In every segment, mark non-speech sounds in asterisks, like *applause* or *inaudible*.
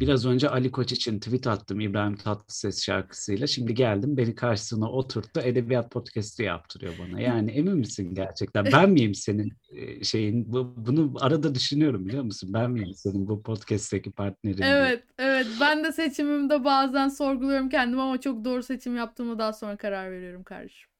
Biraz önce Ali Koç için tweet attım İbrahim Tatlıses şarkısıyla. Şimdi geldim beni karşısına oturttu edebiyat podcast'i yaptırıyor bana. Yani emin misin gerçekten? Ben miyim senin e, şeyin? Bu, bunu arada düşünüyorum biliyor musun? Ben miyim senin bu podcast'teki partnerin? Evet, evet. Ben de seçimimde bazen sorguluyorum kendimi ama çok doğru seçim yaptığımı daha sonra karar veriyorum kardeşim.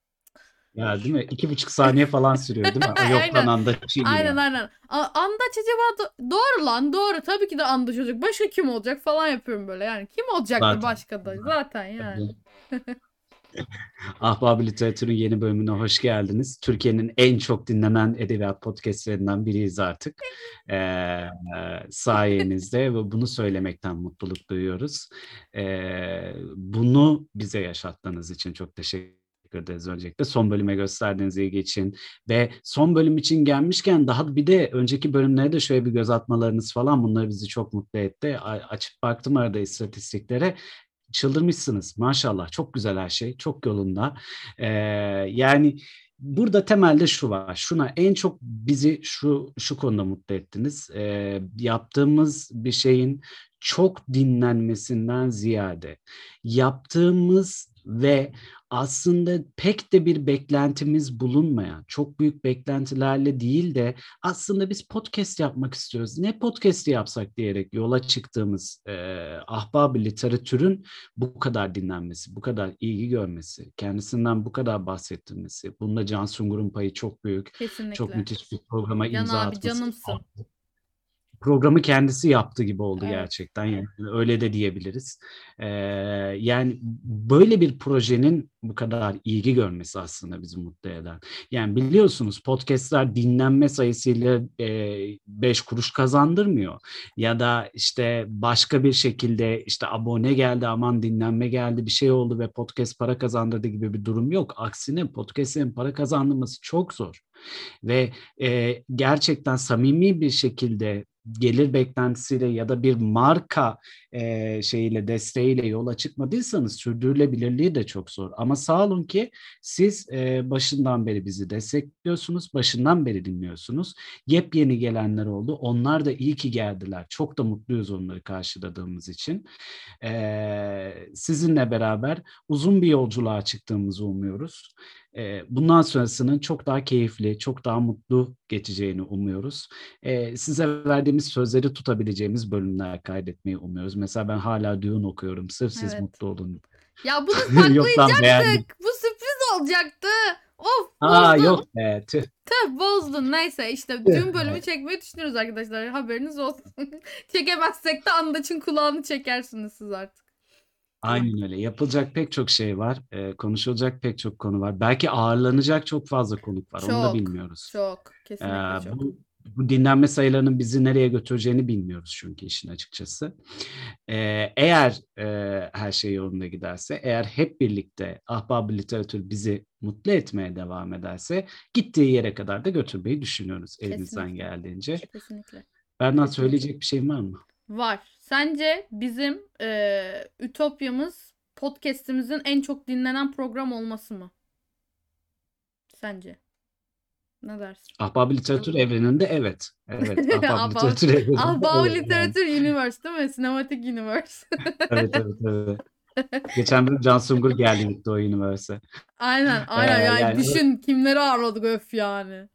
Ya değil mi? İki buçuk saniye falan sürüyor değil mi? O yoktan *laughs* Aynen. anda çiğniyor. Aynen aynen. A- Andaç acaba do- doğru lan doğru. Tabii ki de Andaç olacak. Başka kim olacak falan yapıyorum böyle. Yani kim olacaktı Zaten. başka da? Zaten yani. *laughs* Ahbab Literatür'ün yeni bölümüne hoş geldiniz. Türkiye'nin en çok dinlenen edebiyat podcastlerinden biriyiz artık. Ee, sayenizde ve bunu söylemekten mutluluk duyuyoruz. Ee, bunu bize yaşattığınız için çok teşekkür ederiz. Öncelikle. Son bölüme gösterdiğiniz ilgi için ve son bölüm için gelmişken daha bir de önceki bölümlere de şöyle bir göz atmalarınız falan bunlar bizi çok mutlu etti. Açıp baktım arada istatistiklere. Çıldırmışsınız. Maşallah. Çok güzel her şey. Çok yolunda. Ee, yani burada temelde şu var. Şuna en çok bizi şu şu konuda mutlu ettiniz. Ee, yaptığımız bir şeyin çok dinlenmesinden ziyade yaptığımız ve aslında pek de bir beklentimiz bulunmayan, çok büyük beklentilerle değil de aslında biz podcast yapmak istiyoruz. Ne podcast yapsak diyerek yola çıktığımız e, ahbab literatürün bu kadar dinlenmesi, bu kadar ilgi görmesi, kendisinden bu kadar bahsettirmesi, bunda Can Sungur'un payı çok büyük. Kesinlikle. Çok müthiş bir programa Can imza abi, atması. canımsın. Programı kendisi yaptı gibi oldu Evet. gerçekten. Yani öyle de diyebiliriz. Ee, yani böyle bir projenin bu kadar ilgi görmesi aslında bizi mutlu eden. Yani biliyorsunuz podcastler dinlenme sayısıyla 5 kuruş kazandırmıyor. Ya da işte başka bir şekilde işte abone geldi aman dinlenme geldi bir şey oldu ve podcast para kazandırdı gibi bir durum yok. Aksine podcastlerin para kazandırması çok zor. Ve e, gerçekten samimi bir şekilde gelir beklentisiyle ya da bir marka e, şeyiyle desteğiyle yola çıkmadıysanız sürdürülebilirliği de çok zor. Ama sağ olun ki siz e, başından beri bizi destekliyorsunuz, başından beri dinliyorsunuz. Yepyeni gelenler oldu. Onlar da iyi ki geldiler. Çok da mutluyuz onları karşıladığımız için. E, sizinle beraber uzun bir yolculuğa çıktığımızı umuyoruz. E, bundan sonrasının çok daha keyifli, çok daha mutlu geçeceğini umuyoruz. E, size verdiğimiz sözleri tutabileceğimiz bölümler kaydetmeyi umuyoruz. Mesela ben hala Dune okuyorum. Sırf siz Evet. mutlu olun. Ya bunu *laughs* saklayacaktık. Bu sürpriz olacaktı. Of Aa bozdun. yok be tüh. Tüh bozdun. Neyse işte dün bölümü çekmeyi düşünüyoruz arkadaşlar. Haberiniz olsun. *laughs* Çekemezsek de Andaç'ın kulağını çekersiniz siz artık. Aynen öyle. Yapılacak pek çok şey var. E, konuşulacak pek çok konu var. Belki ağırlanacak çok fazla konuk var. Onu da Çok, bilmiyoruz. Çok. Kesinlikle Ee, çok. bu, bu dinlenme sayılarının bizi nereye götüreceğini bilmiyoruz çünkü işin açıkçası. Ee, eğer e, her şey yolunda giderse, eğer hep birlikte ahbab literatür bizi mutlu etmeye devam ederse gittiği yere kadar da götürmeyi düşünüyoruz elimizden Kesinlikle. geldiğince. Kesinlikle. Benden söyleyecek bir şeyim var mı? Var. Sence bizim e, Ütopya'mız podcast'imizin en çok dinlenen program olması mı? Sence? Ne dersin? Ahbab literatür evreninde evet. Evet. *laughs* Ahbab literatür evreninde Ahbab evet yani. Literatür Universe değil mi? Sinematik Universe. *laughs* Evet evet evet. *laughs* Geçen bir Can Sungur geldi gitti o üniversite. aynen aynen Ee, yani, yani- düşün kimleri ağırladık öf yani.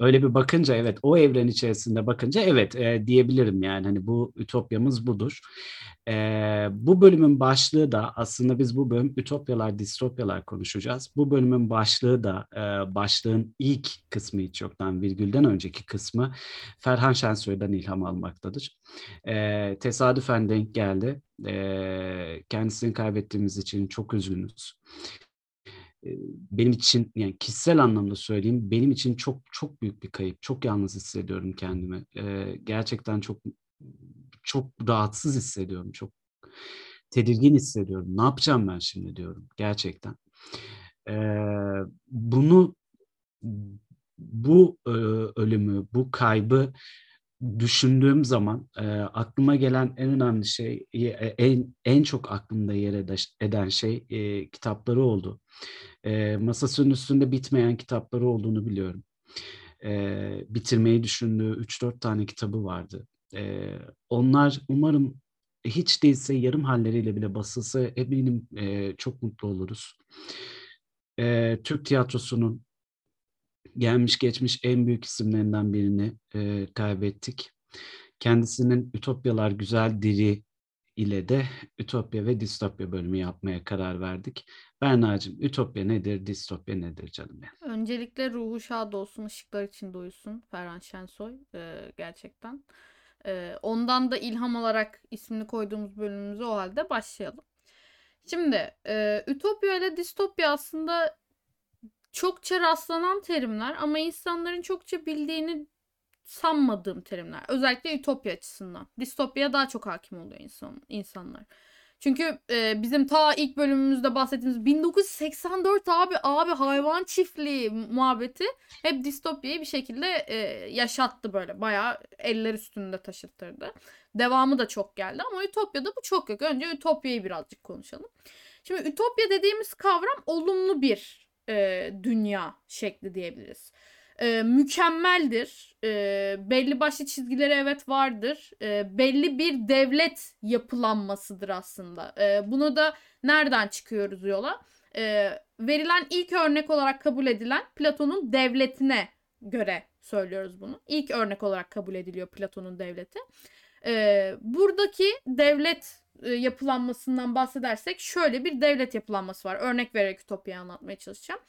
Öyle bir bakınca evet o evren içerisinde bakınca evet e, diyebilirim yani hani bu ütopyamız budur. E, bu bölümün başlığı da aslında biz bu bölüm ütopyalar distopyalar konuşacağız. Bu bölümün başlığı da e, başlığın ilk kısmı hiç yoktan virgülden önceki kısmı Ferhan Şensoy'dan ilham almaktadır. E, tesadüfen denk geldi. E, kendisini kaybettiğimiz için çok üzgünüz benim için yani kişisel anlamda söyleyeyim benim için çok çok büyük bir kayıp. Çok yalnız hissediyorum kendimi. Ee, gerçekten çok çok rahatsız hissediyorum. Çok tedirgin hissediyorum. Ne yapacağım ben şimdi diyorum gerçekten. Ee, bunu bu e, ölümü, bu kaybı düşündüğüm zaman e, aklıma gelen en önemli şey, e, en en çok aklımda yer ede- eden şey e, kitapları oldu. E, masasının üstünde bitmeyen kitapları olduğunu biliyorum. E, bitirmeyi düşündüğü 3-4 tane kitabı vardı. E, onlar umarım hiç değilse yarım halleriyle bile basılsa eminim e, çok mutlu oluruz. E, Türk tiyatrosunun gelmiş geçmiş en büyük isimlerinden birini e, kaybettik. Kendisinin Ütopyalar Güzel Diri ile de Ütopya ve Distopya bölümü yapmaya karar verdik. Berna'cığım Ütopya nedir, Distopya nedir canım benim? Öncelikle ruhu şad olsun, ışıklar için uyusun Ferhan Şensoy e, gerçekten. E, ondan da ilham alarak ismini koyduğumuz bölümümüze o halde başlayalım. Şimdi e, Ütopya ile Distopya aslında çokça rastlanan terimler ama insanların çokça bildiğini sanmadığım terimler. Özellikle ütopya açısından. Distopya daha çok hakim oluyor insan, insanlar. Çünkü e, bizim ta ilk bölümümüzde bahsettiğimiz 1984 abi abi hayvan çiftliği muhabbeti hep distopyayı bir şekilde e, yaşattı böyle. Bayağı eller üstünde taşıttırdı. Devamı da çok geldi ama Ütopya'da bu çok yok. Önce Ütopya'yı birazcık konuşalım. Şimdi Ütopya dediğimiz kavram olumlu bir e, dünya şekli diyebiliriz e, mükemmeldir. E, belli başlı çizgileri evet vardır. E, belli bir devlet yapılanmasıdır aslında. E, bunu da nereden çıkıyoruz yola? E, verilen ilk örnek olarak kabul edilen Platon'un devletine göre söylüyoruz bunu. İlk örnek olarak kabul ediliyor Platon'un devleti. E, buradaki devlet yapılanmasından bahsedersek şöyle bir devlet yapılanması var. Örnek vererek Ütopya'yı anlatmaya çalışacağım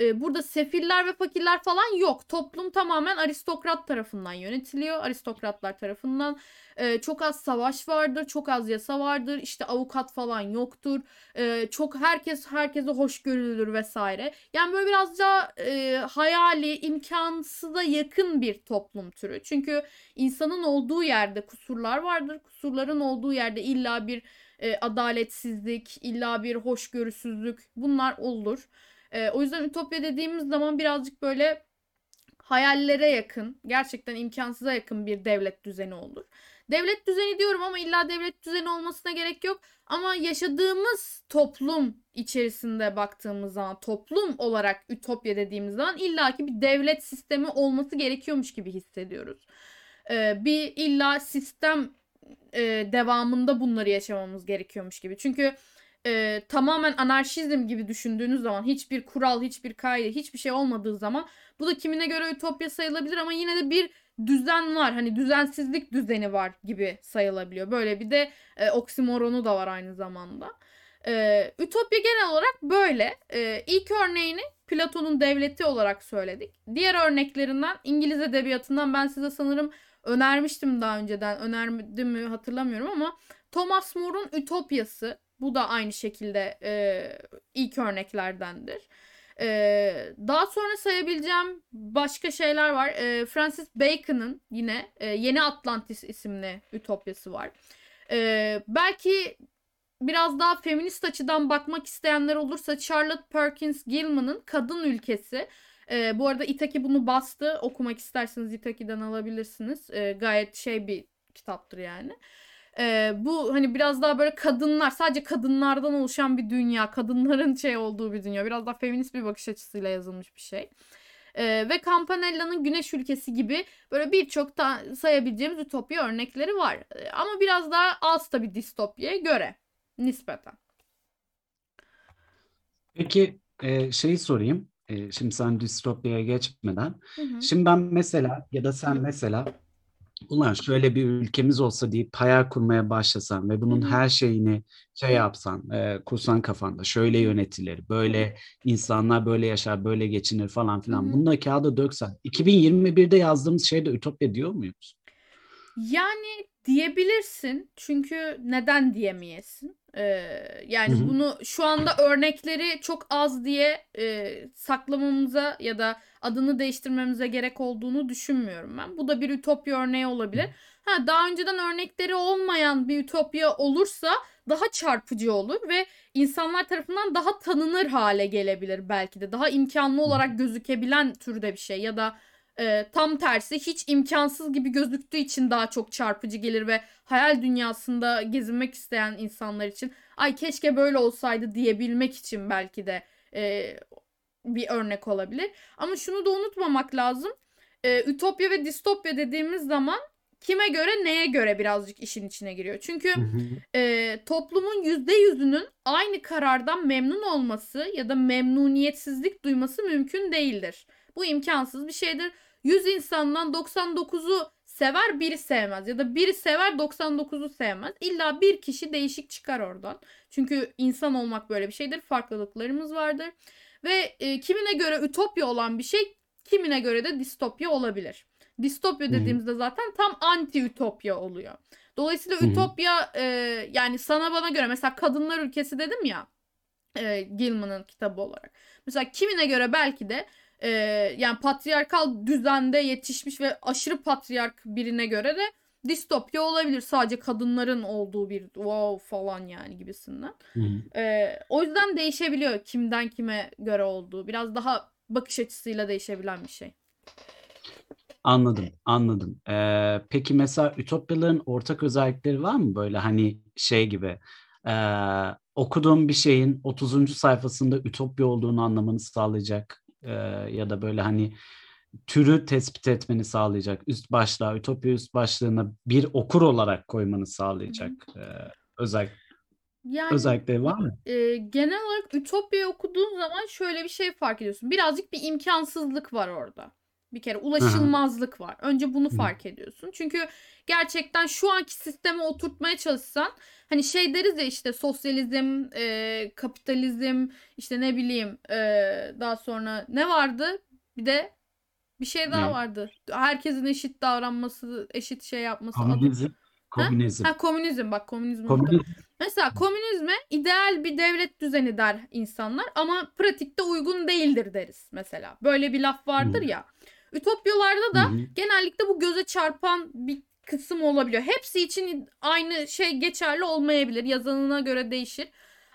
e, burada sefiller ve fakirler falan yok. Toplum tamamen aristokrat tarafından yönetiliyor. Aristokratlar tarafından e, çok az savaş vardır, çok az yasa vardır. İşte avukat falan yoktur. E, çok herkes herkese hoş görülür vesaire. Yani böyle biraz daha e, hayali, imkansıza yakın bir toplum türü. Çünkü insanın olduğu yerde kusurlar vardır. Kusurların olduğu yerde illa bir e, adaletsizlik, illa bir hoşgörüsüzlük bunlar olur. E, o yüzden ütopya dediğimiz zaman birazcık böyle hayallere yakın, gerçekten imkansıza yakın bir devlet düzeni olur. Devlet düzeni diyorum ama illa devlet düzeni olmasına gerek yok. Ama yaşadığımız toplum içerisinde baktığımız zaman toplum olarak ütopya dediğimiz zaman illaki bir devlet sistemi olması gerekiyormuş gibi hissediyoruz. Ee, bir illa sistem e, devamında bunları yaşamamız gerekiyormuş gibi. Çünkü e, tamamen anarşizm gibi düşündüğünüz zaman hiçbir kural, hiçbir kaide, hiçbir şey olmadığı zaman bu da kimine göre ütopya sayılabilir ama yine de bir düzen var. Hani düzensizlik düzeni var gibi sayılabiliyor. Böyle bir de e, oksimoronu da var aynı zamanda. E, ütopya genel olarak böyle. E, ilk örneğini Platon'un devleti olarak söyledik. Diğer örneklerinden İngiliz edebiyatından ben size sanırım önermiştim daha önceden. Önerdim mi hatırlamıyorum ama Thomas More'un Ütopyası bu da aynı şekilde e, ilk örneklerdendir. E, daha sonra sayabileceğim başka şeyler var. E, Francis Bacon'ın yine e, Yeni Atlantis isimli ütopyası var. E, belki biraz daha feminist açıdan bakmak isteyenler olursa Charlotte Perkins Gilman'ın Kadın Ülkesi. E, bu arada Itaki bunu bastı. Okumak isterseniz Itaki'den alabilirsiniz. E, gayet şey bir kitaptır yani. Ee, bu hani biraz daha böyle kadınlar sadece kadınlardan oluşan bir dünya. Kadınların şey olduğu bir dünya. Biraz daha feminist bir bakış açısıyla yazılmış bir şey. Ee, ve Campanella'nın Güneş Ülkesi gibi böyle birçok sayabileceğimiz ütopya örnekleri var. Ee, ama biraz daha az tabi distopyaya göre nispeten. Peki e, şeyi sorayım. E, şimdi sen distopyaya geçmeden. Hı hı. Şimdi ben mesela ya da sen mesela ulan şöyle bir ülkemiz olsa deyip hayal kurmaya başlasan ve bunun her şeyini şey yapsan, e, kursan kafanda şöyle yönetilir, böyle insanlar böyle yaşar, böyle geçinir falan filan. Bunu da kağıda döksen. 2021'de yazdığımız şeyde ütopya diyor muyuz? Yani diyebilirsin. Çünkü neden diyemeyesin? Ee, yani Hı-hı. bunu şu anda örnekleri çok az diye e, saklamamıza ya da adını değiştirmemize gerek olduğunu düşünmüyorum ben. Bu da bir ütopya örneği olabilir. Ha daha önceden örnekleri olmayan bir ütopya olursa daha çarpıcı olur ve insanlar tarafından daha tanınır hale gelebilir belki de. Daha imkanlı olarak gözükebilen türde bir şey ya da e, tam tersi hiç imkansız gibi gözüktüğü için daha çok çarpıcı gelir ve hayal dünyasında gezinmek isteyen insanlar için ay keşke böyle olsaydı diyebilmek için belki de e, bir örnek olabilir. Ama şunu da unutmamak lazım. E, ütopya ve distopya dediğimiz zaman kime göre neye göre birazcık işin içine giriyor. Çünkü e, toplumun yüzde yüzünün aynı karardan memnun olması ya da memnuniyetsizlik duyması mümkün değildir. Bu imkansız bir şeydir. 100 insandan 99'u sever biri sevmez ya da biri sever 99'u sevmez. İlla bir kişi değişik çıkar oradan. Çünkü insan olmak böyle bir şeydir. Farklılıklarımız vardır. Ve e, kimine göre ütopya olan bir şey kimine göre de distopya olabilir. Distopya dediğimizde zaten tam anti ütopya oluyor. Dolayısıyla Hı-hı. ütopya e, yani sana bana göre mesela kadınlar ülkesi dedim ya e, Gilman'ın kitabı olarak. Mesela kimine göre belki de e, yani patriarkal düzende yetişmiş ve aşırı patriark birine göre de distopya olabilir. Sadece kadınların olduğu bir wow falan yani gibisinden. E, o yüzden değişebiliyor kimden kime göre olduğu. Biraz daha bakış açısıyla değişebilen bir şey. Anladım, anladım. Ee, peki mesela ütopyaların ortak özellikleri var mı böyle hani şey gibi e, okuduğum bir şeyin 30. sayfasında ütopya olduğunu anlamanı sağlayacak e, ya da böyle hani türü tespit etmeni sağlayacak üst başlığa ütopya üst başlığına bir okur olarak koymanı sağlayacak e, özel yani, özellikleri var mı? E, genel olarak Ütopya'yı okuduğun zaman şöyle bir şey fark ediyorsun. Birazcık bir imkansızlık var orada. Bir kere ulaşılmazlık var. Önce bunu fark ediyorsun. Çünkü gerçekten şu anki sisteme oturtmaya çalışsan hani şey deriz ya işte sosyalizm, e, kapitalizm, işte ne bileyim e, daha sonra ne vardı? Bir de bir şey daha ne? vardı. Herkesin eşit davranması, eşit şey yapması. Komünizm. Adı. Komünizm. Ha? ha komünizm bak komünizm. komünizm. Mesela komünizme ideal bir devlet düzeni der insanlar ama pratikte uygun değildir deriz mesela. Böyle bir laf vardır hmm. ya. Ütopyalarda da hı genellikle bu göze çarpan bir kısım olabiliyor. Hepsi için aynı şey geçerli olmayabilir. Yazanına göre değişir.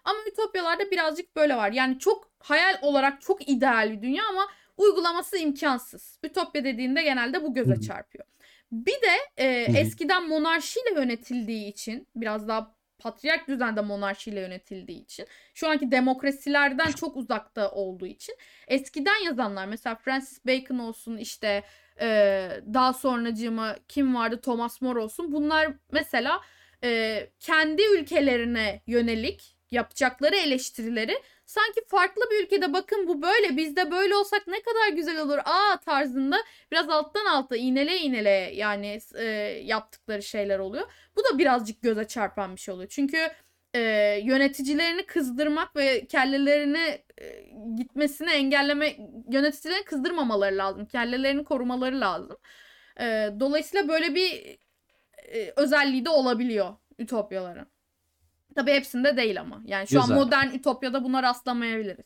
Ama ütopyalarda birazcık böyle var. Yani çok hayal olarak çok ideal bir dünya ama uygulaması imkansız. Ütopya dediğinde genelde bu göze çarpıyor. Bir de e, eskiden monarşiyle yönetildiği için biraz daha patriark düzende monarşiyle yönetildiği için şu anki demokrasilerden çok uzakta olduğu için eskiden yazanlar mesela Francis Bacon olsun işte e, daha sonracığıma kim vardı Thomas More olsun bunlar mesela e, kendi ülkelerine yönelik yapacakları eleştirileri sanki farklı bir ülkede bakın bu böyle bizde böyle olsak ne kadar güzel olur aa tarzında biraz alttan alta iğnele iğnele yani e, yaptıkları şeyler oluyor. Bu da birazcık göze çarpan bir şey oluyor. Çünkü e, yöneticilerini kızdırmak ve kellelerini e, gitmesini engelleme yöneticilerini kızdırmamaları lazım. Kellelerini korumaları lazım. E, dolayısıyla böyle bir e, özelliği de olabiliyor ütopyaların. Tabii hepsinde değil ama. Yani şu Güzel. an modern ütopyada buna rastlamayabiliriz.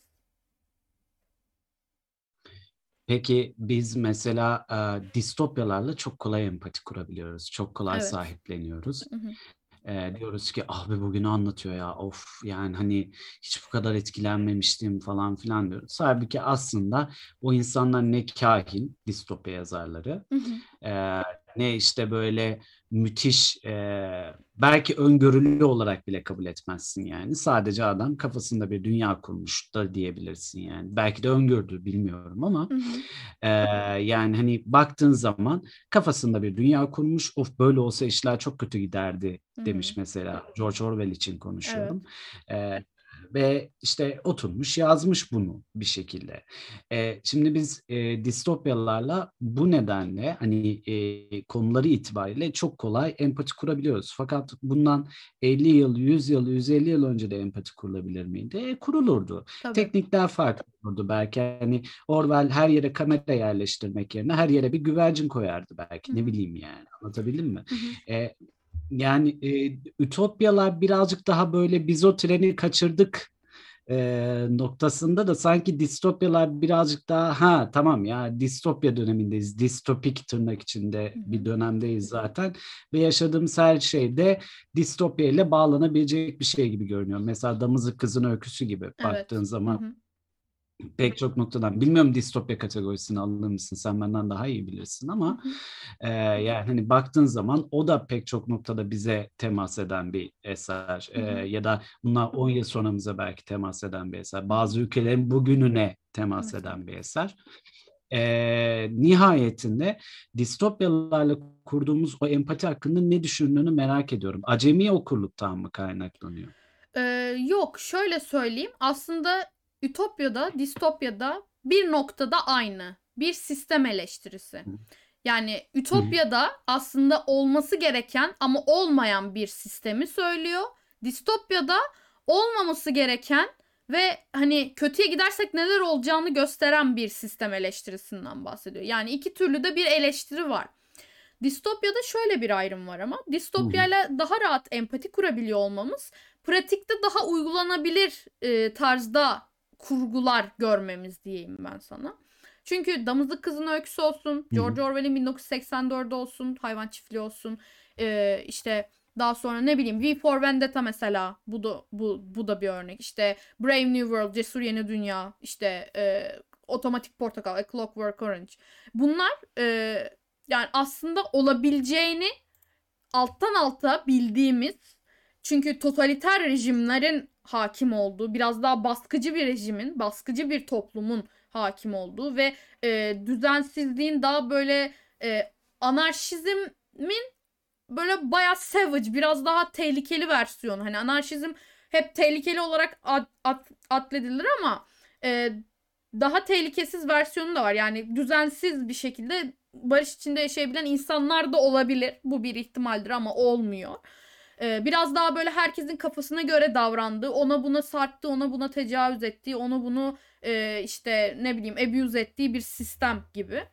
Peki biz mesela e, distopyalarla çok kolay empati kurabiliyoruz. Çok kolay Evet. sahipleniyoruz. Hı hı. E, diyoruz ki abi bugünü anlatıyor ya of yani hani hiç bu kadar etkilenmemiştim falan filan diyoruz. Halbuki aslında o insanlar ne kahin distopya yazarları Hı hı. e, ne işte böyle müthiş e, belki öngörülü olarak bile kabul etmezsin yani. Sadece adam kafasında bir dünya kurmuş da diyebilirsin yani. Belki de öngördü bilmiyorum ama hı hı. E, yani hani baktığın zaman kafasında bir dünya kurmuş. Of böyle olsa işler çok kötü giderdi demiş mesela George Orwell için konuşuyorum. Evet. E, ve işte oturmuş yazmış bunu bir şekilde. E, şimdi biz e, distopyalarla bu nedenle hani e, konuları itibariyle çok kolay empati kurabiliyoruz. Fakat bundan 50 yıl, 100 yıl, 150 yıl önce de empati kurulabilir miydi? E, kurulurdu. Tabii. Teknikler farklı olurdu belki. Hani Orwell her yere kamera yerleştirmek yerine her yere bir güvercin koyardı belki. Hı-hı. Ne bileyim yani. Anlatabildim mi? E, yani e, ütopyalar birazcık daha böyle biz o treni kaçırdık e, noktasında da sanki distopyalar birazcık daha ha tamam ya distopya dönemindeyiz. Distopik tırnak içinde bir dönemdeyiz zaten ve yaşadığımız her şeyde distopya ile bağlanabilecek bir şey gibi görünüyor. Mesela Damızlık Kızın Öyküsü gibi evet. baktığın zaman. Hı hı pek çok noktadan bilmiyorum distopya kategorisini alır mısın? Sen benden daha iyi bilirsin ama e, yani hani baktığın zaman o da pek çok noktada bize temas eden bir eser e, ya da bunlar 10 yıl sonramıza belki temas eden bir eser. Bazı ülkelerin bugününe temas eden bir eser. E, nihayetinde distopyalarla kurduğumuz o empati hakkında ne düşündüğünü merak ediyorum. Acemi okurluktan mı kaynaklanıyor? Ee, yok şöyle söyleyeyim. Aslında Ütopya'da distopyada bir noktada aynı bir sistem eleştirisi. Yani Ütopya'da aslında olması gereken ama olmayan bir sistemi söylüyor. Distopya'da olmaması gereken ve hani kötüye gidersek neler olacağını gösteren bir sistem eleştirisinden bahsediyor. Yani iki türlü de bir eleştiri var. Distopya'da şöyle bir ayrım var ama distopyayla daha rahat empati kurabiliyor olmamız pratikte daha uygulanabilir e, tarzda kurgular görmemiz diyeyim ben sana. Çünkü Damızlık Kızın Öyküsü olsun, George Orwell'in 1984'de olsun, Hayvan Çiftliği olsun, e, işte daha sonra ne bileyim V for Vendetta mesela bu da bu bu da bir örnek. İşte Brave New World, Cesur Yeni Dünya, işte e, Otomatik Portakal, A Clockwork Orange. Bunlar e, yani aslında olabileceğini alttan alta bildiğimiz çünkü totaliter rejimlerin hakim olduğu, biraz daha baskıcı bir rejimin, baskıcı bir toplumun hakim olduğu ve e, düzensizliğin daha böyle e, anarşizmin böyle bayağı savage, biraz daha tehlikeli versiyonu. Hani anarşizm hep tehlikeli olarak ad, ad, adledilir ama e, daha tehlikesiz versiyonu da var. Yani düzensiz bir şekilde barış içinde yaşayabilen insanlar da olabilir. Bu bir ihtimaldir ama olmuyor. Ee, biraz daha böyle herkesin kafasına göre davrandığı, ona buna sarttı, ona buna tecavüz ettiği, onu bunu e, işte ne bileyim abuse ettiği bir sistem gibi.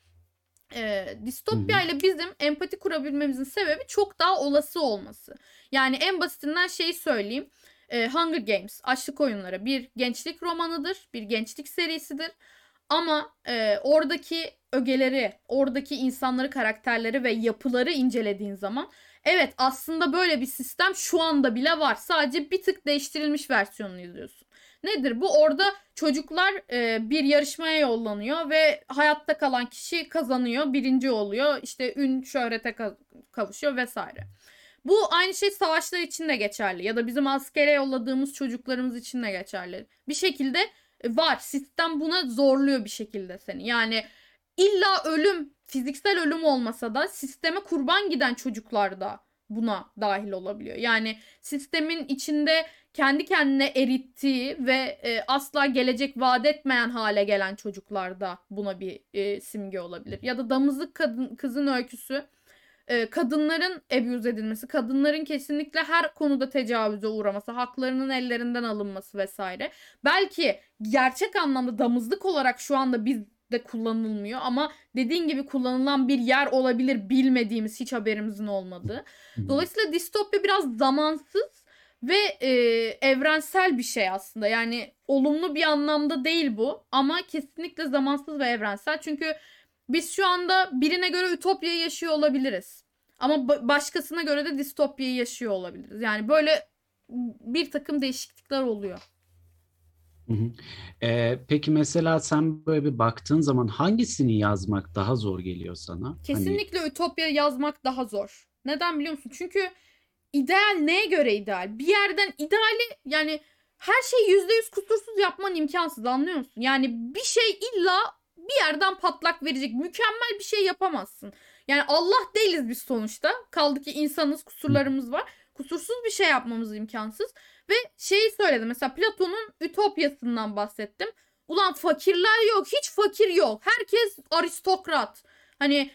E, distopya ile bizim empati kurabilmemizin sebebi çok daha olası olması. Yani en basitinden şey söyleyeyim. E, Hunger Games, Açlık Oyunları bir gençlik romanıdır, bir gençlik serisidir. Ama e, oradaki ögeleri, oradaki insanları, karakterleri ve yapıları incelediğin zaman Evet aslında böyle bir sistem şu anda bile var. Sadece bir tık değiştirilmiş versiyonunu izliyorsun. Nedir bu? Orada çocuklar e, bir yarışmaya yollanıyor ve hayatta kalan kişi kazanıyor, birinci oluyor. İşte ün, şöhrete kavuşuyor vesaire. Bu aynı şey savaşlar için de geçerli ya da bizim askere yolladığımız çocuklarımız için de geçerli. Bir şekilde e, var. Sistem buna zorluyor bir şekilde seni. Yani illa ölüm fiziksel ölüm olmasa da sisteme kurban giden çocuklar da buna dahil olabiliyor. Yani sistemin içinde kendi kendine erittiği ve e, asla gelecek vaat etmeyen hale gelen çocuklar da buna bir e, simge olabilir. Ya da damızlık kadın kızın öyküsü e, kadınların abuse edilmesi, kadınların kesinlikle her konuda tecavüze uğraması, haklarının ellerinden alınması vesaire. Belki gerçek anlamda damızlık olarak şu anda biz de kullanılmıyor ama dediğin gibi kullanılan bir yer olabilir bilmediğimiz hiç haberimizin olmadığı. Dolayısıyla distopya biraz zamansız ve e, evrensel bir şey aslında. Yani olumlu bir anlamda değil bu ama kesinlikle zamansız ve evrensel. Çünkü biz şu anda birine göre ütopyayı yaşıyor olabiliriz. Ama başkasına göre de distopyayı yaşıyor olabiliriz. Yani böyle bir takım değişiklikler oluyor. Hı hı. Ee, peki mesela sen böyle bir baktığın zaman hangisini yazmak daha zor geliyor sana? Hani Kesinlikle Ütopya yazmak daha zor. Neden biliyor musun? Çünkü ideal neye göre ideal? Bir yerden ideali yani her şeyi yüzde yüz kusursuz yapman imkansız anlıyor musun? Yani bir şey illa bir yerden patlak verecek. Mükemmel bir şey yapamazsın. Yani Allah değiliz biz sonuçta. Kaldı ki insanız, kusurlarımız var. Kusursuz bir şey yapmamız imkansız. Ve şeyi söyledim mesela Platon'un Ütopyasından bahsettim. Ulan fakirler yok. Hiç fakir yok. Herkes aristokrat. Hani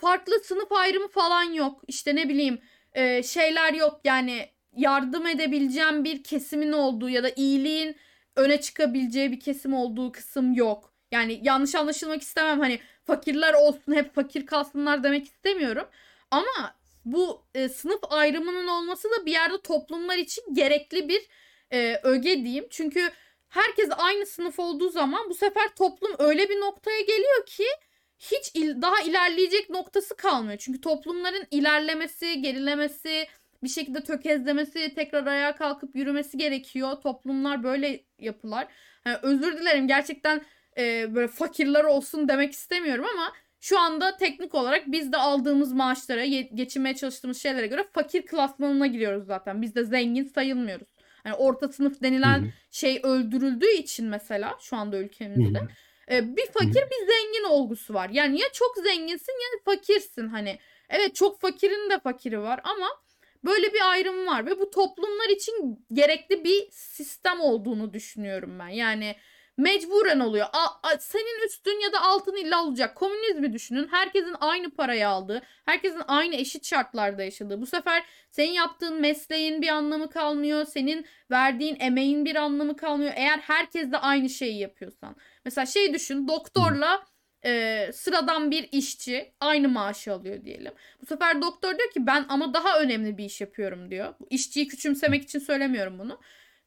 farklı sınıf ayrımı falan yok. İşte ne bileyim e, şeyler yok. Yani yardım edebileceğim bir kesimin olduğu ya da iyiliğin öne çıkabileceği bir kesim olduğu kısım yok. Yani yanlış anlaşılmak istemem. Hani fakirler olsun hep fakir kalsınlar demek istemiyorum. Ama bu e, sınıf ayrımının olması da bir yerde toplumlar için gerekli bir e, öge diyeyim. Çünkü herkes aynı sınıf olduğu zaman bu sefer toplum öyle bir noktaya geliyor ki hiç il, daha ilerleyecek noktası kalmıyor. Çünkü toplumların ilerlemesi, gerilemesi, bir şekilde tökezlemesi, tekrar ayağa kalkıp yürümesi gerekiyor. Toplumlar böyle yapılar. Yani özür dilerim gerçekten e, böyle fakirler olsun demek istemiyorum ama şu anda teknik olarak biz de aldığımız maaşlara, geçinmeye çalıştığımız şeylere göre fakir klasmanına giriyoruz zaten. Biz de zengin sayılmıyoruz. Yani orta sınıf denilen Hı-hı. şey öldürüldüğü için mesela şu anda ülkemizde. Hı-hı. E, bir fakir bir zengin olgusu var. Yani ya çok zenginsin ya fakirsin hani. Evet çok fakirin de fakiri var ama böyle bir ayrım var ve bu toplumlar için gerekli bir sistem olduğunu düşünüyorum ben. Yani mecburen oluyor. A, a, senin üstün ya da altın illa olacak. Komünizmi düşünün. Herkesin aynı parayı aldığı, herkesin aynı eşit şartlarda yaşadığı. Bu sefer senin yaptığın mesleğin bir anlamı kalmıyor. Senin verdiğin emeğin bir anlamı kalmıyor. Eğer herkes de aynı şeyi yapıyorsan. Mesela şey düşün. Doktorla e, sıradan bir işçi aynı maaşı alıyor diyelim. Bu sefer doktor diyor ki ben ama daha önemli bir iş yapıyorum diyor. İşçiyi küçümsemek için söylemiyorum bunu.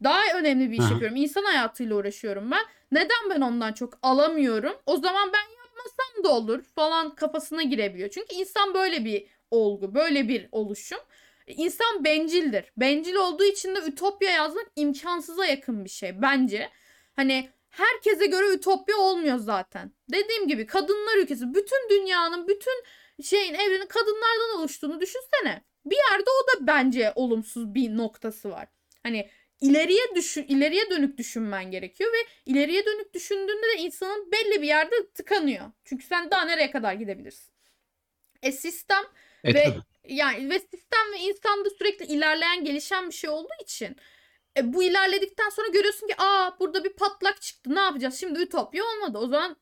Daha önemli bir iş Hı. yapıyorum. İnsan hayatıyla uğraşıyorum ben. Neden ben ondan çok alamıyorum? O zaman ben yapmasam da olur falan kafasına girebiliyor. Çünkü insan böyle bir olgu, böyle bir oluşum. İnsan bencildir. Bencil olduğu için de ütopya yazmak imkansıza yakın bir şey bence. Hani herkese göre ütopya olmuyor zaten. Dediğim gibi kadınlar ülkesi bütün dünyanın bütün şeyin evrenin kadınlardan oluştuğunu düşünsene. Bir yerde o da bence olumsuz bir noktası var. Hani ileriye düşün ileriye dönük düşünmen gerekiyor ve ileriye dönük düşündüğünde de insanın belli bir yerde tıkanıyor. Çünkü sen daha nereye kadar gidebilirsin? E sistem e, ve tabii. yani ve sistem ve insanda sürekli ilerleyen gelişen bir şey olduğu için e, bu ilerledikten sonra görüyorsun ki aa burada bir patlak çıktı. Ne yapacağız? Şimdi ütopya olmadı. O zaman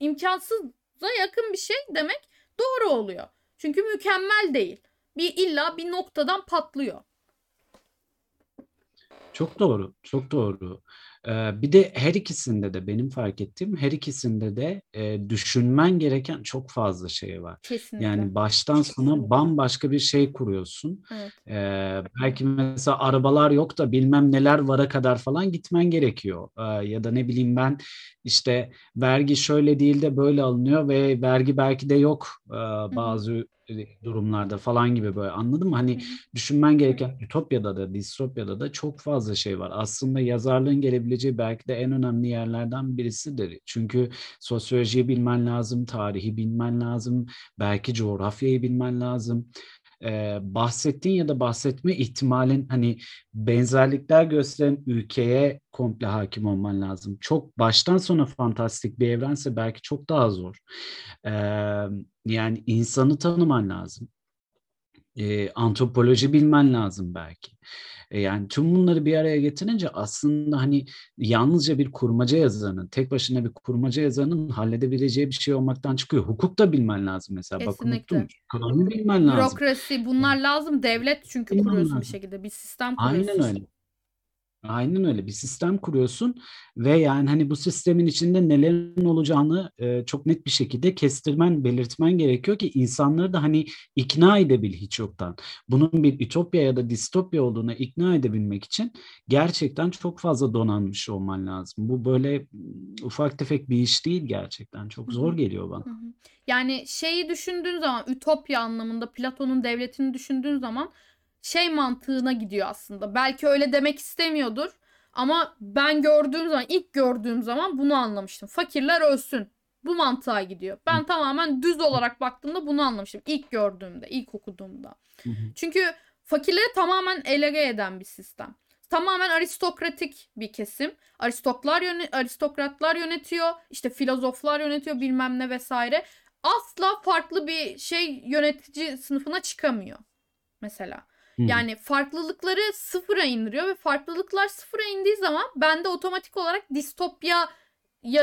imkansıza yakın bir şey demek doğru oluyor. Çünkü mükemmel değil. Bir illa bir noktadan patlıyor. Çok doğru, çok doğru. Ee, bir de her ikisinde de benim fark ettiğim her ikisinde de e, düşünmen gereken çok fazla şey var. Kesinlikle. Yani baştan sona bambaşka bir şey kuruyorsun. Evet. Ee, belki mesela arabalar yok da bilmem neler vara kadar falan gitmen gerekiyor. Ee, ya da ne bileyim ben işte vergi şöyle değil de böyle alınıyor ve vergi belki de yok e, bazı durumlarda falan gibi böyle anladın mı? Hani düşünmen gereken Ütopya'da da Distopya'da da çok fazla şey var. Aslında yazarlığın gelebileceği belki de en önemli yerlerden birisidir. Çünkü sosyolojiyi bilmen lazım, tarihi bilmen lazım, belki coğrafyayı bilmen lazım e, bahsettiğin ya da bahsetme ihtimalin hani benzerlikler gösteren ülkeye komple hakim olman lazım. Çok baştan sona fantastik bir evrense belki çok daha zor. E, yani insanı tanıman lazım. E, antropoloji bilmen lazım belki. E, yani tüm bunları bir araya getirince aslında hani yalnızca bir kurmaca yazarının, tek başına bir kurmaca yazarının halledebileceği bir şey olmaktan çıkıyor. Hukuk da bilmen lazım mesela. Kesinlikle. Bak. Kanunu bilmen lazım. Bürokrasi bunlar lazım. Devlet çünkü kuruyorsun lazım. bir şekilde. Bir sistem kuruyorsun. Aynen öyle. Aynen öyle bir sistem kuruyorsun ve yani hani bu sistemin içinde nelerin olacağını e, çok net bir şekilde kestirmen, belirtmen gerekiyor ki insanları da hani ikna edebil hiç yoktan. Bunun bir ütopya ya da distopya olduğuna ikna edebilmek için gerçekten çok fazla donanmış olman lazım. Bu böyle ufak tefek bir iş değil gerçekten. Çok zor geliyor bana. Yani şeyi düşündüğün zaman ütopya anlamında Platon'un devletini düşündüğün zaman şey mantığına gidiyor aslında. Belki öyle demek istemiyordur. Ama ben gördüğüm zaman, ilk gördüğüm zaman bunu anlamıştım. Fakirler ölsün. Bu mantığa gidiyor. Ben Hı. tamamen düz olarak baktığımda bunu anlamıştım. İlk gördüğümde, ilk okuduğumda. Hı Çünkü fakirleri tamamen elege eden bir sistem. Tamamen aristokratik bir kesim. Aristoklar yöne aristokratlar yönetiyor. işte filozoflar yönetiyor bilmem ne vesaire. Asla farklı bir şey yönetici sınıfına çıkamıyor. Mesela. Yani farklılıkları sıfıra indiriyor ve farklılıklar sıfıra indiği zaman bende otomatik olarak distopyaya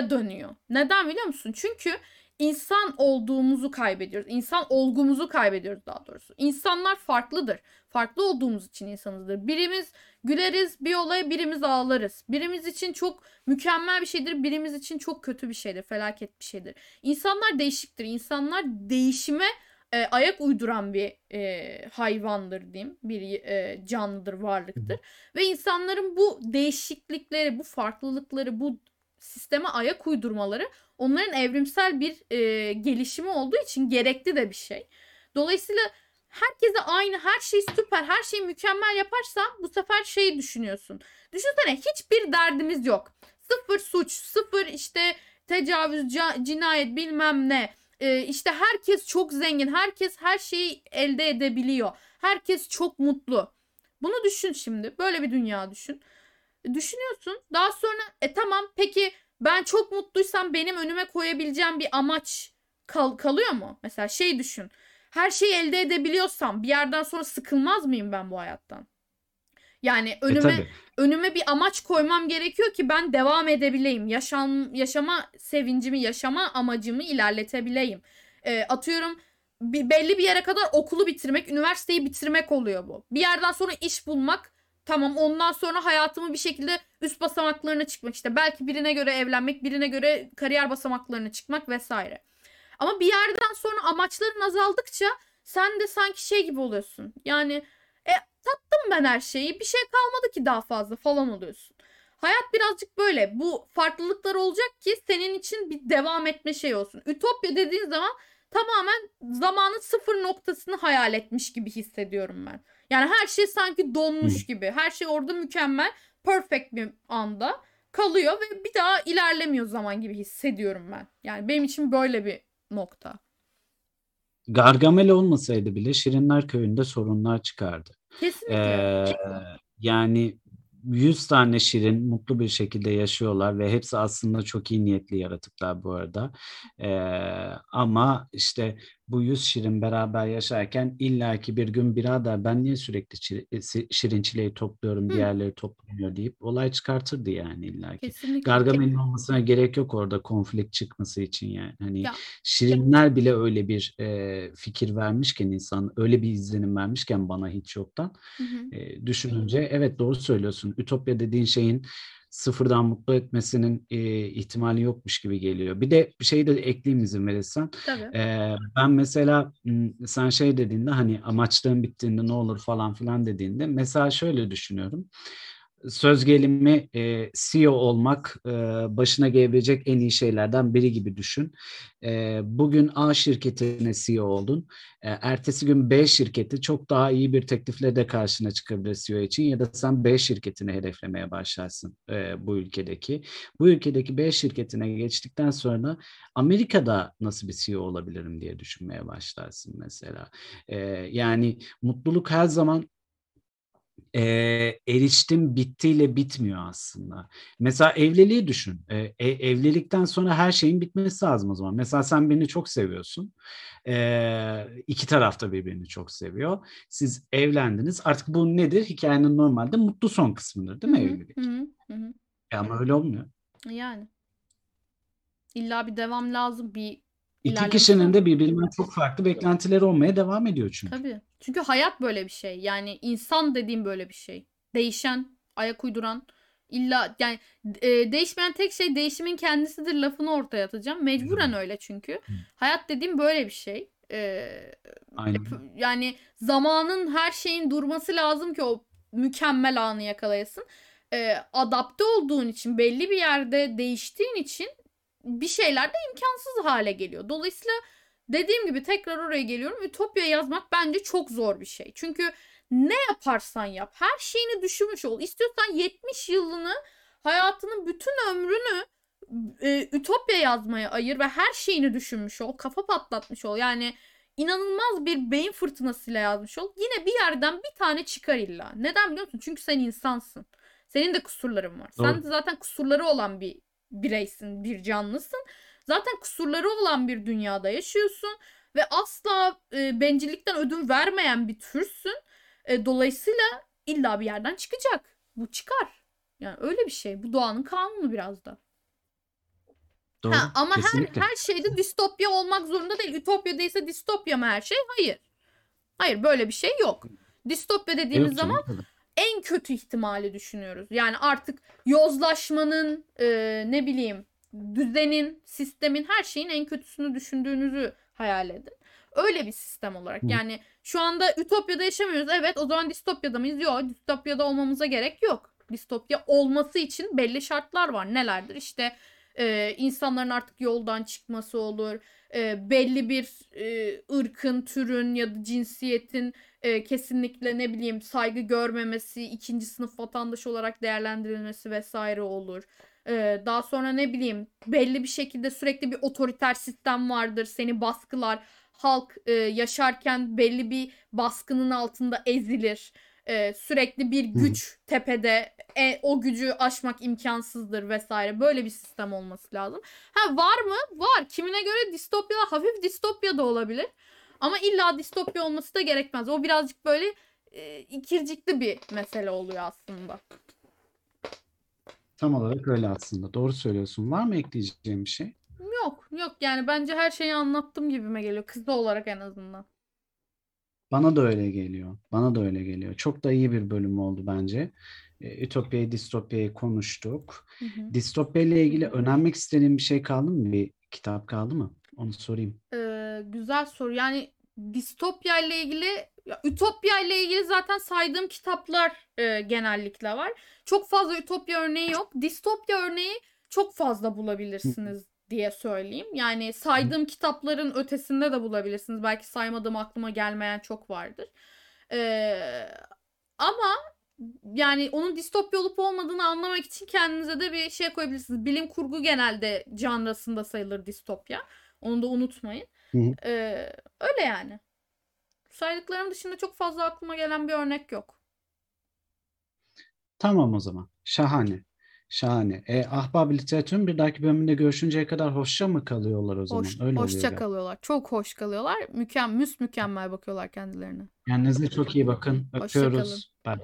dönüyor. Neden biliyor musun? Çünkü insan olduğumuzu kaybediyoruz. İnsan olgumuzu kaybediyoruz daha doğrusu. İnsanlar farklıdır. Farklı olduğumuz için insanızdır. Birimiz güleriz bir olaya birimiz ağlarız. Birimiz için çok mükemmel bir şeydir. Birimiz için çok kötü bir şeydir. Felaket bir şeydir. İnsanlar değişiktir. İnsanlar değişime e, ayak uyduran bir e, hayvandır diyeyim. Bir e, canlıdır, varlıktır. Ve insanların bu değişiklikleri, bu farklılıkları, bu sisteme ayak uydurmaları onların evrimsel bir e, gelişimi olduğu için gerekli de bir şey. Dolayısıyla herkese aynı, her şey süper, her şeyi mükemmel yaparsan bu sefer şeyi düşünüyorsun. Düşünsene hiçbir derdimiz yok. Sıfır suç, sıfır işte tecavüz, cinayet bilmem ne e, işte herkes çok zengin. Herkes her şeyi elde edebiliyor. Herkes çok mutlu. Bunu düşün şimdi. Böyle bir dünya düşün. E, düşünüyorsun. Daha sonra e tamam peki ben çok mutluysam benim önüme koyabileceğim bir amaç kal- kalıyor mu? Mesela şey düşün. Her şeyi elde edebiliyorsam bir yerden sonra sıkılmaz mıyım ben bu hayattan? Yani E önüme tabii. önüme bir amaç koymam gerekiyor ki ben devam edebileyim. Yaşam yaşama sevincimi, yaşama amacımı ilerletebileyim. Ee, atıyorum bir, belli bir yere kadar okulu bitirmek, üniversiteyi bitirmek oluyor bu. Bir yerden sonra iş bulmak, tamam ondan sonra hayatımı bir şekilde üst basamaklarına çıkmak işte. Belki birine göre evlenmek, birine göre kariyer basamaklarına çıkmak vesaire. Ama bir yerden sonra amaçların azaldıkça sen de sanki şey gibi oluyorsun. Yani e, tattım ben her şeyi bir şey kalmadı ki daha fazla falan oluyorsun. Hayat birazcık böyle. Bu farklılıklar olacak ki senin için bir devam etme şey olsun. Ütopya dediğin zaman tamamen zamanın sıfır noktasını hayal etmiş gibi hissediyorum ben. Yani her şey sanki donmuş gibi. Her şey orada mükemmel, perfect bir anda kalıyor ve bir daha ilerlemiyor zaman gibi hissediyorum ben. Yani benim için böyle bir nokta. Gargamel olmasaydı bile Şirinler Köyü'nde sorunlar çıkardı. Kesinlikle. Ee, yani 100 tane şirin mutlu bir şekilde yaşıyorlar ve hepsi aslında çok iyi niyetli yaratıklar bu arada. Ee, ama işte bu 100 şirin beraber yaşarken illaki bir gün birader ben niye sürekli çi- e, şirin topluyorum Hı. diğerleri toplamıyor deyip olay çıkartırdı yani illaki. Kesinlikle. Gargamel'in olmasına gerek yok orada konflikt çıkması için yani. Hani Ya. Şirinler bile öyle bir e, fikir vermişken insan öyle bir izlenim vermişken bana hiç yoktan Hı hı. e, düşününce evet doğru söylüyorsun. Ütopya dediğin şeyin sıfırdan mutlu etmesinin e, ihtimali yokmuş gibi geliyor. Bir de bir şey de ekleyeyim izin verirsen. Tabii. E, ben mesela sen şey dediğinde hani amaçların bittiğinde ne olur falan filan dediğinde mesela şöyle düşünüyorum. Söz gelimi e, CEO olmak e, başına gelebilecek en iyi şeylerden biri gibi düşün. E, bugün A şirketine CEO oldun. E, ertesi gün B şirketi çok daha iyi bir teklifle de karşına çıkabilir CEO için ya da sen B şirketini hedeflemeye başlarsın e, bu ülkedeki. Bu ülkedeki B şirketine geçtikten sonra Amerika'da nasıl bir CEO olabilirim diye düşünmeye başlarsın mesela. E, yani mutluluk her zaman e, eriştim bittiyle bitmiyor aslında. Mesela evliliği düşün. E, e, evlilikten sonra her şeyin bitmesi lazım o zaman. Mesela sen birini çok seviyorsun. E, iki taraf da birbirini çok seviyor. Siz evlendiniz. Artık bu nedir? Hikayenin normalde mutlu son kısmıdır değil mi Hı hı, evlilik? hı hı, hı hı. E, ama öyle olmuyor. Yani. İlla bir devam lazım. Bir İki kişinin de birbirinden çok farklı beklentileri olmaya devam ediyor çünkü. Tabii. Çünkü hayat böyle bir şey. Yani insan dediğim böyle bir şey. Değişen, ayak uyduran, illa yani e, değişmeyen tek şey değişimin kendisidir lafını ortaya atacağım. Mecburen öyle çünkü. Hayat dediğim böyle bir şey. E, Aynen. yani zamanın her şeyin durması lazım ki o mükemmel anı yakalayasın. E, adapte olduğun için belli bir yerde değiştiğin için bir şeyler de imkansız hale geliyor. Dolayısıyla dediğim gibi tekrar oraya geliyorum. Ütopya yazmak bence çok zor bir şey. Çünkü ne yaparsan yap her şeyini düşünmüş ol. İstiyorsan 70 yılını hayatının bütün ömrünü e, Ütopya yazmaya ayır ve her şeyini düşünmüş ol. Kafa patlatmış ol. Yani inanılmaz bir beyin fırtınasıyla yazmış ol. Yine bir yerden bir tane çıkar illa. Neden biliyor musun? Çünkü sen insansın. Senin de kusurların var. Sen Doğru. de zaten kusurları olan bir bireysin, bir canlısın. Zaten kusurları olan bir dünyada yaşıyorsun ve asla e, bencillikten ödün vermeyen bir türsün. E, dolayısıyla illa bir yerden çıkacak. Bu çıkar. Yani öyle bir şey. Bu doğanın kanunu biraz da. Doğru. Ha, ama her, Kesinlikle. her şeyde distopya olmak zorunda değil. Ütopya değilse distopya mı her şey? Hayır. Hayır böyle bir şey yok. Distopya dediğimiz Yok zaman canım. En kötü ihtimali düşünüyoruz. Yani artık yozlaşmanın e, ne bileyim düzenin, sistemin her şeyin en kötüsünü düşündüğünüzü hayal edin. Öyle bir sistem olarak. Yani şu anda ütopyada yaşamıyoruz. Evet o zaman distopyada mıyız? Yok distopyada olmamıza gerek yok. Distopya olması için belli şartlar var. Nelerdir? İşte e, insanların artık yoldan çıkması olur. E, belli bir e, ırkın, türün ya da cinsiyetin e, kesinlikle ne bileyim saygı görmemesi, ikinci sınıf vatandaş olarak değerlendirilmesi vesaire olur. E, daha sonra ne bileyim belli bir şekilde sürekli bir otoriter sistem vardır, seni baskılar. Halk e, yaşarken belli bir baskının altında ezilir. E, sürekli bir güç tepede e, o gücü aşmak imkansızdır vesaire. Böyle bir sistem olması lazım. Ha var mı? Var. Kimine göre distopya hafif distopya da olabilir. Ama illa distopya olması da gerekmez. O birazcık böyle e, ikircikli bir mesele oluyor aslında. Tam olarak öyle aslında. Doğru söylüyorsun. Var mı ekleyeceğim bir şey? Yok yok yani bence her şeyi anlattım gibime geliyor. Kız olarak en azından. Bana da öyle geliyor. Bana da öyle geliyor. Çok da iyi bir bölüm oldu bence. E, Ütopyayı, distopyayı konuştuk. Hı hı. Distopya ile ilgili önermek istediğin bir şey kaldı mı? Bir kitap kaldı mı? Onu sorayım. Ee, güzel soru. Yani distopya ile ilgili ya, ütopya ile ilgili zaten saydığım kitaplar e, genellikle var. Çok fazla ütopya örneği yok. Distopya örneği çok fazla bulabilirsiniz diye söyleyeyim. Yani saydığım kitapların ötesinde de bulabilirsiniz. Belki saymadığım aklıma gelmeyen çok vardır. Ee, ama yani onun distopya olup olmadığını anlamak için kendinize de bir şey koyabilirsiniz. Bilim kurgu genelde janrasında sayılır distopya. Onu da unutmayın. Hı hı. Ee, öyle yani. Saydıklarım dışında çok fazla aklıma gelen bir örnek yok. Tamam o zaman. Şahane. Şahane. E, Ahbap Literatür'ün bir dahaki bölümünde görüşünceye kadar hoşça mı kalıyorlar o zaman? Hoş, Öyle oluyor hoşça galiba. kalıyorlar. Çok hoş kalıyorlar. Mükemmel, müs mükemmel bakıyorlar kendilerine. Kendinize çok iyi bakın. Hoşça kalın. Öpüyoruz. Bye.